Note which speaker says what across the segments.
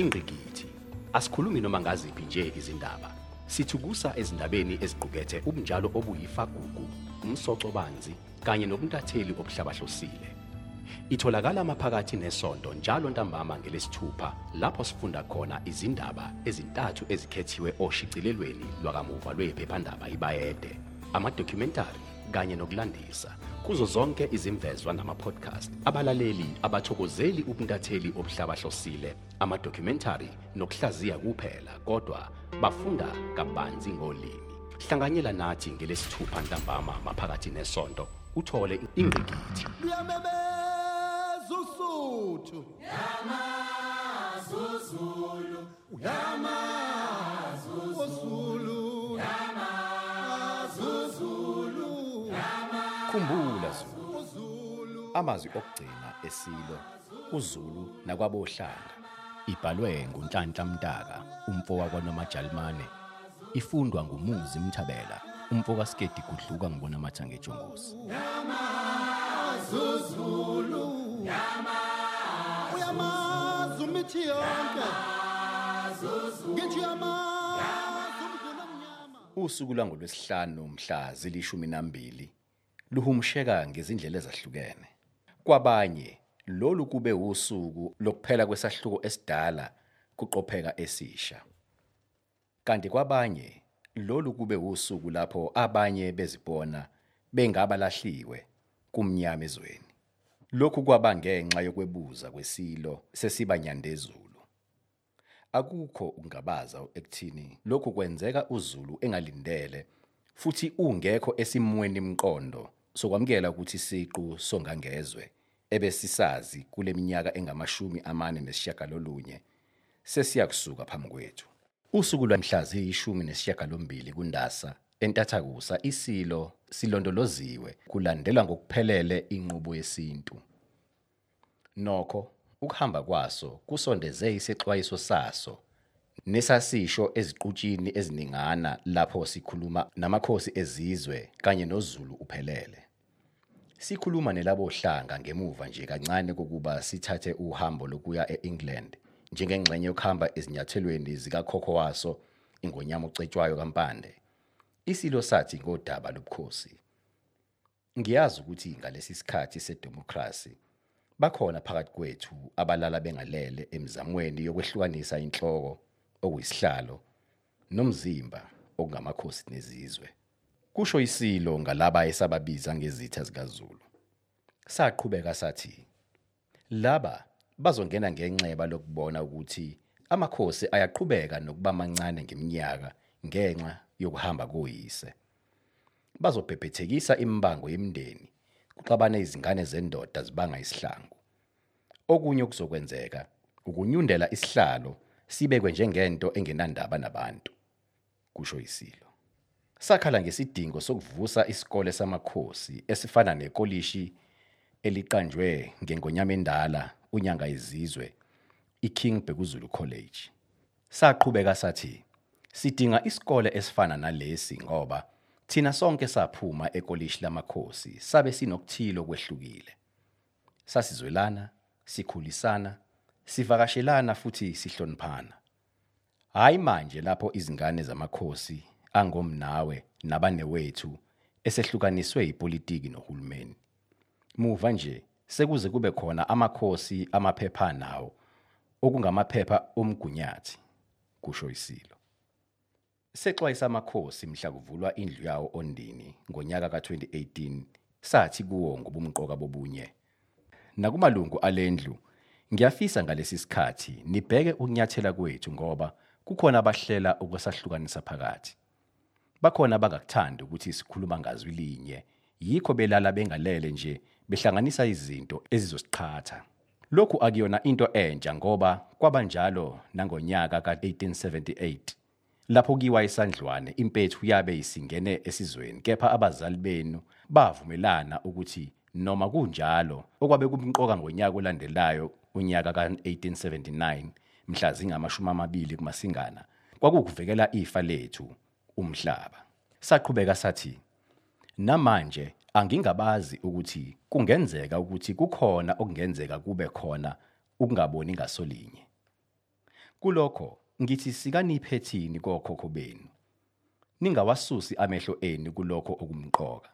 Speaker 1: ingqikithi asikhulumi noma ngaziphi nje izindaba. Sithukusa ezindabeni eziqukethe ubunjalo obuyifagugu umsoco banzi kanye nobuntatheli obuhlabahlosile itholakala maphakathi nesonto njalo ntambama ngelesithupha lapho sifunda khona izindaba ezintathu ezikhethiwe oshicilelweni lwakamuva lwephephandaba ibayede amadocumentary kanye nokulandisa. Kuzo zonke izimvezwa nama-podcast abalaleli abathokozeli ubuntatheli obuhlabahlosile amadocumentary nokuhlaziya kuphela kodwa bafunda kabanzi ngolimi. Hlanganyela nathi ngelesithupha ntambama maphakathi nesonto uthole ingqikithi.
Speaker 2: Luyamemeza usuthu yamazulu
Speaker 1: amazwi okugcina esilo uzulu nakwabohlanga ibhalwe ngunhlanhla mtaka umfo wakwaNomajalimane ifundwa ngumuzi mthabela umfo kaSkedi kudluka ngibona mathange ejongosi
Speaker 2: uyamazi umithi yonke. Ngithi yamazi umdlula mnyama
Speaker 1: usuku langolwesihlanu mhla zilishumi nambili luhumsheka ngezindlela ezahlukene. Kwabanye lolu kube usuku lokuphela kwesahluko esidala kuqopheka esisha. Kanti kwabanye lolu kube usuku lapho abanye bezibona bengabalahliwe kumnyama ezweni. Lokhu kwaba ngenxa yokwebuza kwesilo sesiba nyandezulu. Akukho ungabaza ekuthini lokhu kwenzeka uZulu engalindele futhi ungekho esimweni imqondo sokwamukela ukuthi siqu songangezwe ebesisazi kule minyaka engamashumi amane nesishagalolunye sesiyakusuka phambi kwethu. Usuku lwamhla ziyishumi nesishagalombili kundasa entathakusa isilo silondoloziwe kulandelwa ngokuphelele inqubo yesintu. Nokho ukuhamba kwaso kusondeze isexwayiso saso nesasisho eziqutshini eziningana lapho sikhuluma namakhosi ezizwe kanye noZulu uphelele. Sikhuluma nelabohlanga ngemuva nje kancane kokuba sithathe uhambo lokuya eEngland njengengxenye yokuhamba ezinyathelweni zikakhokho waso ingonyama ocetshwayo kampande. Isilo sathi ngodaba lobukhosi ngiyazi ukuthi ngalesi sikhathi sedemocracy bakhona phakathi kwethu abalala bengalele emzamweni yokwehlukanisa inhloko okuyisihlalo nomzimba okungamakhosi nezizwe. Kusho isilo ngalaba esababiza ngezitha zikaZulu. Saqhubeka sathi laba bazongena ngenxeba lokubona ukuthi amakhosi ayaqhubeka nokuba mancane ngeminyaka ngenxa yokuhamba koyise. Bazobhebhethekisa imbango yemindeni kuxabane izingane zendoda zibanga isihlangu. Okunye okuzokwenzeka ukunyundela isihlalo sibekwe njengento engenandaba nabantu kusho isilo. Sakhala ngesidingo sokuvusa isikole samakhosi esifana nekolishi eliqanjwe ngengonyama endala unyanga izizwe iKing Bhekuzulu College. Saqhubeka sathi sidinga isikole esifana nalesi ngoba thina sonke saphuma ekolishi lamakhosi sabe sinokuthilo kwehlukile. Sasizwelana sikhulisana sivakashelana futhi sihloniphana. Hayi manje lapho izingane zamakhosi angomnawe nabanewethu esehlukaniswe ipolitiki nohulumeni. Muva nje sekuze kube khona amakhosi amaphepha nawo okungamaphepha omgunyathi kusho isilo. Sexwayisa amakhosi mhla kuvulwa indlu yawo ondini ngonyaka ka2018 sathi kuwo ngobumqoka bobunye. Nakumalungu alendlu ngiyafisa ngalesi sikhathi nibheke ukunyathela kwethu ngoba kukhona abahlela ukwesahlukanisa phakathi. Bakhona abangakuthandi ukuthi sikhuluma ngazwi linye yikho belala bengalele nje behlanganisa izinto ezizosiqhatha. Lokhu akuyona into entsha ngoba kwabanjalo nangonyaka ka1878 lapho kiwa isandlwane impethu yabe isingene esizweni kepha abazali benu bavumelana ukuthi noma kunjalo okwabe kumqoka ngonyaka olandelayo unyaka ka1879 mhla zingamashumi amabili kumasingana kwakukuvikela ifa lethu. Umhlaba saqhubeka sathi namanje angingabazi ukuthi kungenzeka ukuthi kukhona okungenzeka kube khona ukungaboni ngasolinye Kulokho ngithi sikaniphethini kokhokho benu. Ningawasusi amehlo enu kulokho okumqoka.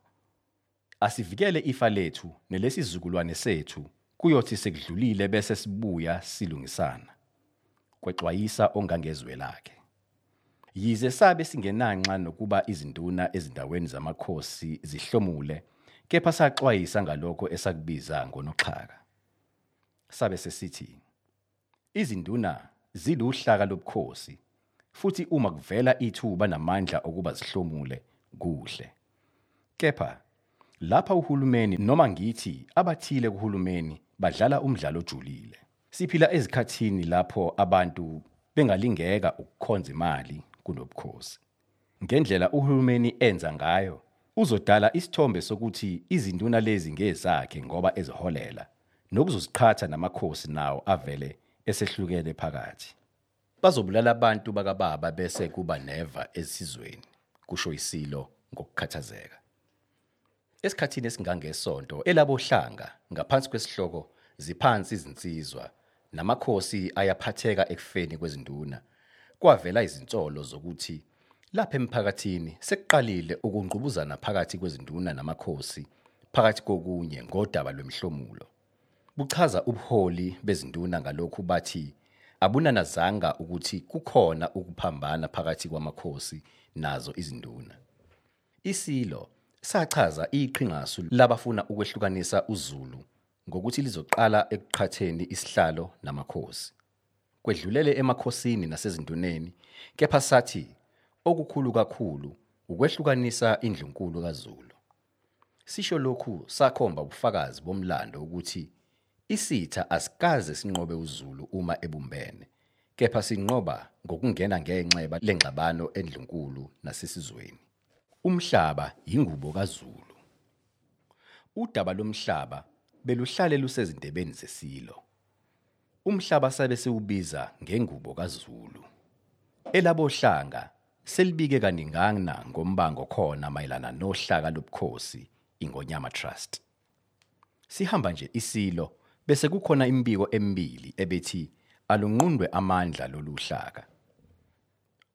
Speaker 1: Asivikele ifa lethu nelesizukulwane sethu kuyothi sekudlulile bese sibuya silungisana. Kwexwayisa ongangezwe lakhe. Yize sabe singenanxa nokuba izinduna ezindaweni zamakhosi zihlomule, kepha saxwayisa ngalokho esakubiza ngonoxhaka. Sabe sesithi izinduna ziluhlaka lobukhosi futhi uma kuvela ithuba namandla okuba zihlomule kuhle. Kepha lapha uhulumeni noma ngithi abathile kuhulumeni badlala umdlalo ojulile. Siphila ezikhathini lapho abantu bengalingeka ukukhonza imali kunobukhosi. Ngendlela uhulumeni enza ngayo uzodala isithombe sokuthi izinduna lezi ngezakhe ngoba eziholela nokuzoziqhatha namakhosi nawo avele esehlukene phakathi. Bazobulala abantu bakababa bese kuba neva esizweni, kusho isilo ngokukhathazeka. Esikhathini esingangesonto elabohlanga ngaphansi kwesihloko ziphansi izinsizwa namakhosi ayaphatheka ekufeni kwezinduna. Kwavela izinsolo zokuthi lapha emphakathini sekuqalile ukungqubuzana phakathi kwezinduna namakhosi phakathi kokunye ngodaba lwemhlomulo. Buchaza ubuholi bezinduna ngalokhu bathi abunanazanga ukuthi kukhona ukuphambana phakathi kwamakhosi nazo izinduna. Isilo sachaza iqhingasu labafuna ukwehlukanisa uZulu ngokuthi lizoqala ekuqhatheni isihlalo namakhosi. Kwedlulele emakhosini nasezinduneni, kepha sathi okukhulu kakhulu ukwehlukanisa indlunkulu kaZulu. Sisho lokhu sakhomba ubufakazi bomlando ukuthi isitha asikaze sinqobe uZulu uma ebumbene, kepha sinqoba ngokungena ngenxeba lengxabano endlunkulu nasesizweni. Umhlaba yingubo kaZulu. Udaba lomhlaba beluhlale lusezindebeni zesilo. Umhlaba sabe siwubiza ngengubo kaZulu. Elabohlanga selibike kaningana ngombango khona mayelana nohlaka lobukhosi ingonyama trust. Sihamba nje isilo bese kukhona imbiko emibili ebethi alunqundwe amandla loluhlaka.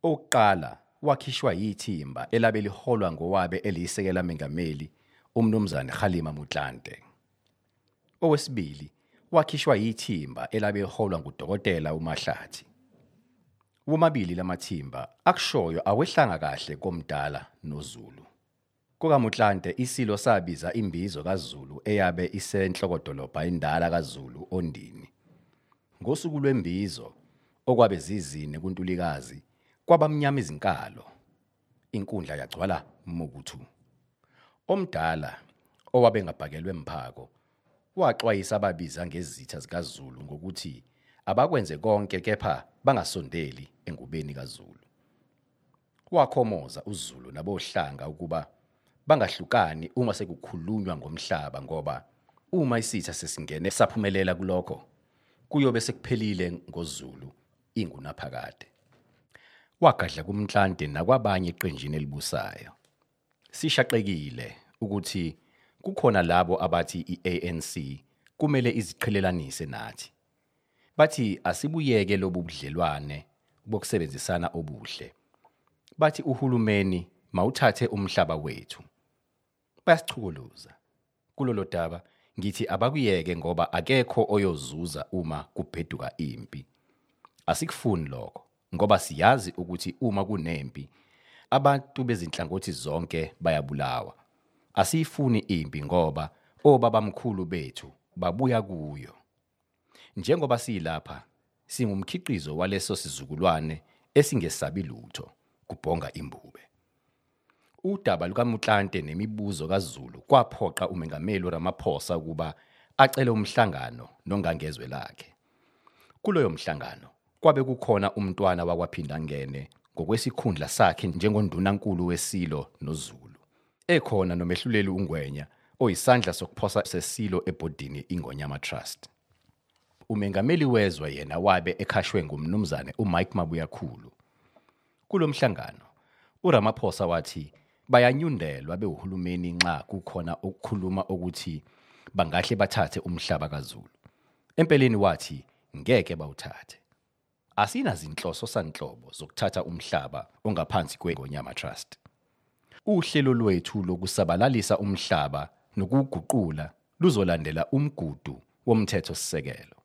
Speaker 1: Oqala wakhishwa yithimba elabe liholwa ngowabe eliyisekela mengameli umnumzane Khalima Mutlante. Owesibili wakhishwa yithimba elabe liholwa ngudokotela uMahlathi. Womabili lamathimba akushoyo awehlanga kahle komdala noZulu. KokaMutlante isilo sabiza imbizo kaZulu eyabe isenhlokodolobha indala kaZulu ondini. Ngosuku lwembizo okwabe zizine kuNtulikazi kwabamnyama izinkalo. Inkundla yagcwala mukuthu. Omdala owabe ngabhakelwe mphako waxwayisa ababiza ngezitha zikaZulu ngokuthi abakwenze konke kepha bangasondeli engubeni kaZulu. Wakhomoza uZulu nabohlanga ukuba bangahlukani uma sekukhulunywa ngomhlaba ngoba uma isitha sesingene saphumelela kulokho kuyobe sekuphelile ngoZulu ingunaphakade. Wagadla kumnhlante nakwabanye eqenjini elibusayo. Sishaqekile ukuthi kukhona labo abathi iANC kumele iziqhelelanise nathi. Bathi asibuyeke lobu budlelwane bokusebenzisana obuhle. Bathi uhulumeni mawuthathe umhlaba wethu. Bayasichukuluza. Kulolo daba ngithi abakuyeke ngoba akekho oyozuza uma kubheduka impi. Asikufuni lokho ngoba siyazi ukuthi uma kunempi abantu bezinhlangothi zonke bayabulawa. Asiyifuni impi ngoba obabamkhulu bethu babuya kuyo. Njengoba silapha singumkhiqizo waleso sizukulwane esingesabi lutho kubhonga imbube. Udaba lukaMutlante nemibuzo kaZulu kwaphoqa umengameli Ramaphosa ukuba acele umhlangano nongangezwe lakhe. Kuloyo mhlangano kwabe kukhona umntwana wakwaphinda ngene ngokwesikhundla sakhe njengondunankulu wesilo noZulu. Ekhona nomehluleli uNgwenya oyisandla sokuphosa sesilo ebhodini ingonyama trust. Umengameli wezwe yena wabe ekhashwe ngumnumzane uMike Mabuyakhulu. Kulomhlangano uRamaphosa wathi bayanyundelwa bewuhulumeni nxa kukhona ukukhuluma ukuthi bangahle bathathe umhlaba kaZulu. Empeleni wathi ngeke bawuthathe. asinazinhloso sanhlobo zokuthatha umhlaba ongaphansi kweGonyama Trust. Uhlelo lwethu lokusabalalisa umhlaba nokuguqula luzolandela umgudu womthetho sisekelo.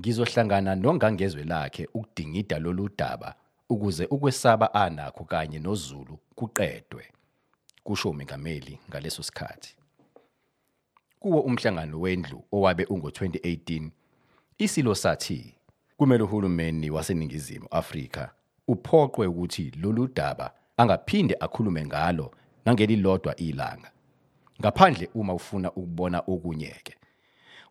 Speaker 1: Ngizohlangana nongangezwe lakhe ukudingida lolu daba ukuze ukwesaba anakho kanye noZulu kuqedwe. Kusho umengameli ngaleso sikhathi. Kuwo umhlangano wendlu owabe ungo2018 isilo sathi kumele uhulumeni waseningizimu Afrika uphoqwe ukuthi lolu daba angaphinde akhulume ngalo nangelilodwa ilanga. Ngaphandle uma ufuna ukubona okunyeke.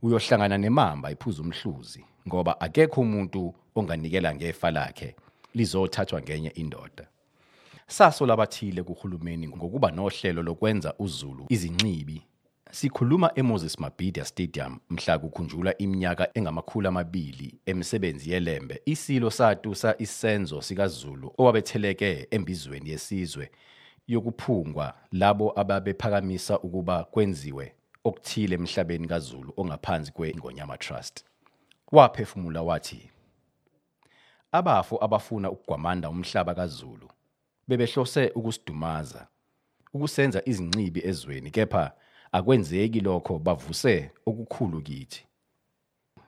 Speaker 1: Uyohlangana nemamba iphuza umhluzi ngoba akekho umuntu onganikela ngefa lakhe lizothathwa ngenye indoda. Sasola abathile kuhulumeni ngokuba nohlelo lokwenza uZulu izincibi. Sikhuluma eMoses Mabhida Stadium mhla kukhunjulwa iminyaka engamakhulu amabili emisebenzi yelembe isilo satusa isenzo sikaZulu owabetheleke embizweni yesizwe yokuphungwa labo ababephakamisa ukuba kwenziwe okuthile emhlabeni kaZulu ongaphansi kweNgonyama Trust. Waphefumula wathi abafo abafuna ukugwamanda umhlaba kaZulu bebehlose ukusidumaza ukusenza izincibi ezweni kepha akwenzeki lokho bavuse okukhulu kithi.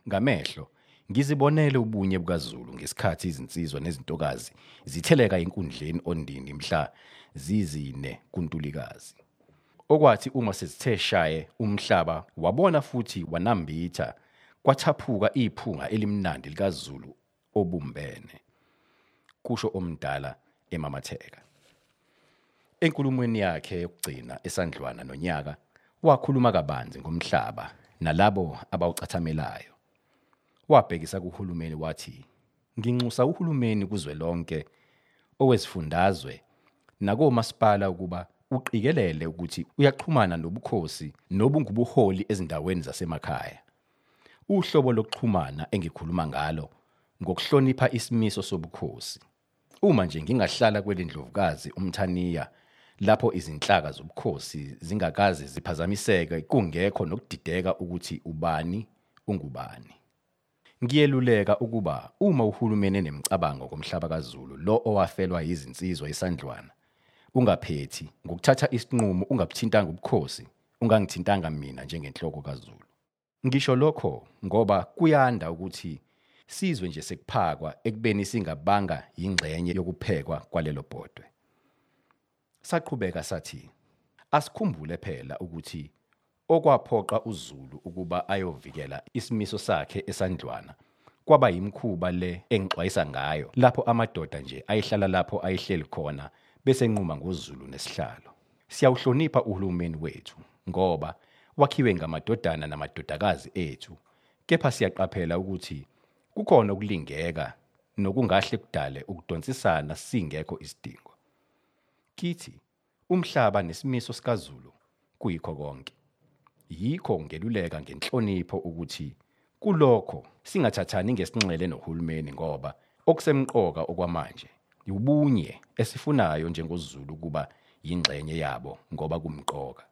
Speaker 1: Ngamehlo ngizibonele ubunye bukaZulu ngesikhathi izinsizwa nezintokazi zitheleka enkundleni ondini mhla zizine kuntulikazi. Okwathi uma sezithe shaye umhlaba wabona futhi wanambitha kwathaphuka iphunga elimnandi likaZulu obumbene kusho omdala emamatheka. Enkulumweni yakhe yokugcina esandlwana nonyaka wakhuluma kabanzi ngomhlaba nalabo abawucathamelayo. Wabhekisa kuhulumeni wathi nginxusa uhulumeni kuzwelonke owezifundazwe nakomasipala ukuba uqikelele ukuthi uyaxhumana nobukhosi nobungubuholi ezindaweni zasemakhaya. Uhlobo lokuxhumana engikhuluma ngalo ngokuhlonipha isimiso sobukhosi. Uma nje ngingahlala kwelendlovukazi umthaniya lapho izinhlaka zobukhosi zingakaze ziphazamiseke kungekho nokudideka ukuthi ubani ungubani. Ngiyeluleka ukuba uma uhulumeni enemicabango komhlaba kaZulu lo owafelwa izinsizwa esandlwana ungaphethi ngokuthatha isinqumo ungabuthintanga ubukhosi ungangithintanga mina njengenhloko kaZulu. Ngisho lokho ngoba kuyanda ukuthi sizwe nje sekuphakwa ekubeni singabanga ingxenye yokuphekwa kwalelo bhodwe. Saqhubeka sathi asikhumbule phela ukuthi okwaphoqa uZulu ukuba ayovikela isimiso sakhe esandlwana kwaba yimkhuba le engixwayisa ngayo lapho amadoda nje ayihlala lapho ayihleli khona bese nquma ngoZulu nesihlalo. Siyawuhlonipha uhulumeni wethu ngoba wakhiwe ngamadodana namadodakazi ethu kepha siyaqaphela ukuthi kukhona ukulingeka nokungahle kudale ukudonsisana singekho isidingo. Kithi umhlaba nesimiso sikaZulu kuyikho konke. Yikho ngeluleka ngenhlonipho ukuthi kulokho singathathani ngesinxele nohulumeni ngoba okusemqoka okwamanje ubunye esifunayo njengoZulu kuba yingxenye yabo ngoba kumqoka.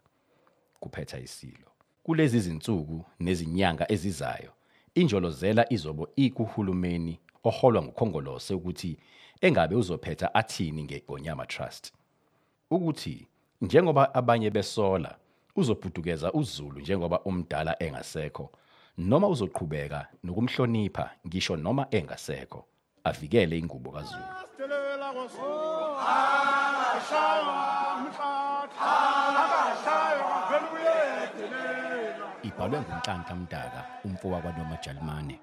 Speaker 1: Kuphetha isilo. Kulezi zinsuku nezinyanga ezizayo injolozela izobo ikuhulumeni oholwa ngukhongolose ukuthi engabe uzophetha athini ngeGonyama Trust. Ukuthi njengoba abanye besola uzobhudukeza uZulu njengoba umdala engasekho noma uzoqhubeka nokumhlonipha ngisho noma engasekho avikele ingubo kaZulu.
Speaker 2: Delela kwasulu akashaywa umkhatha akashaywa vele uyedelela
Speaker 1: ibhalwe nguNhlanhla Mdaka umfoka kwaNomajalimane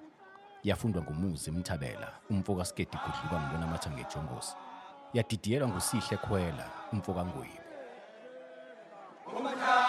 Speaker 1: yafundwa ngumuzi Mthabela umfoka Skedi Gudluka ngibona matha ngejongosi. Yadidiyelwa nguSihle Khwela umfoka Ngwebu
Speaker 2: umkhatha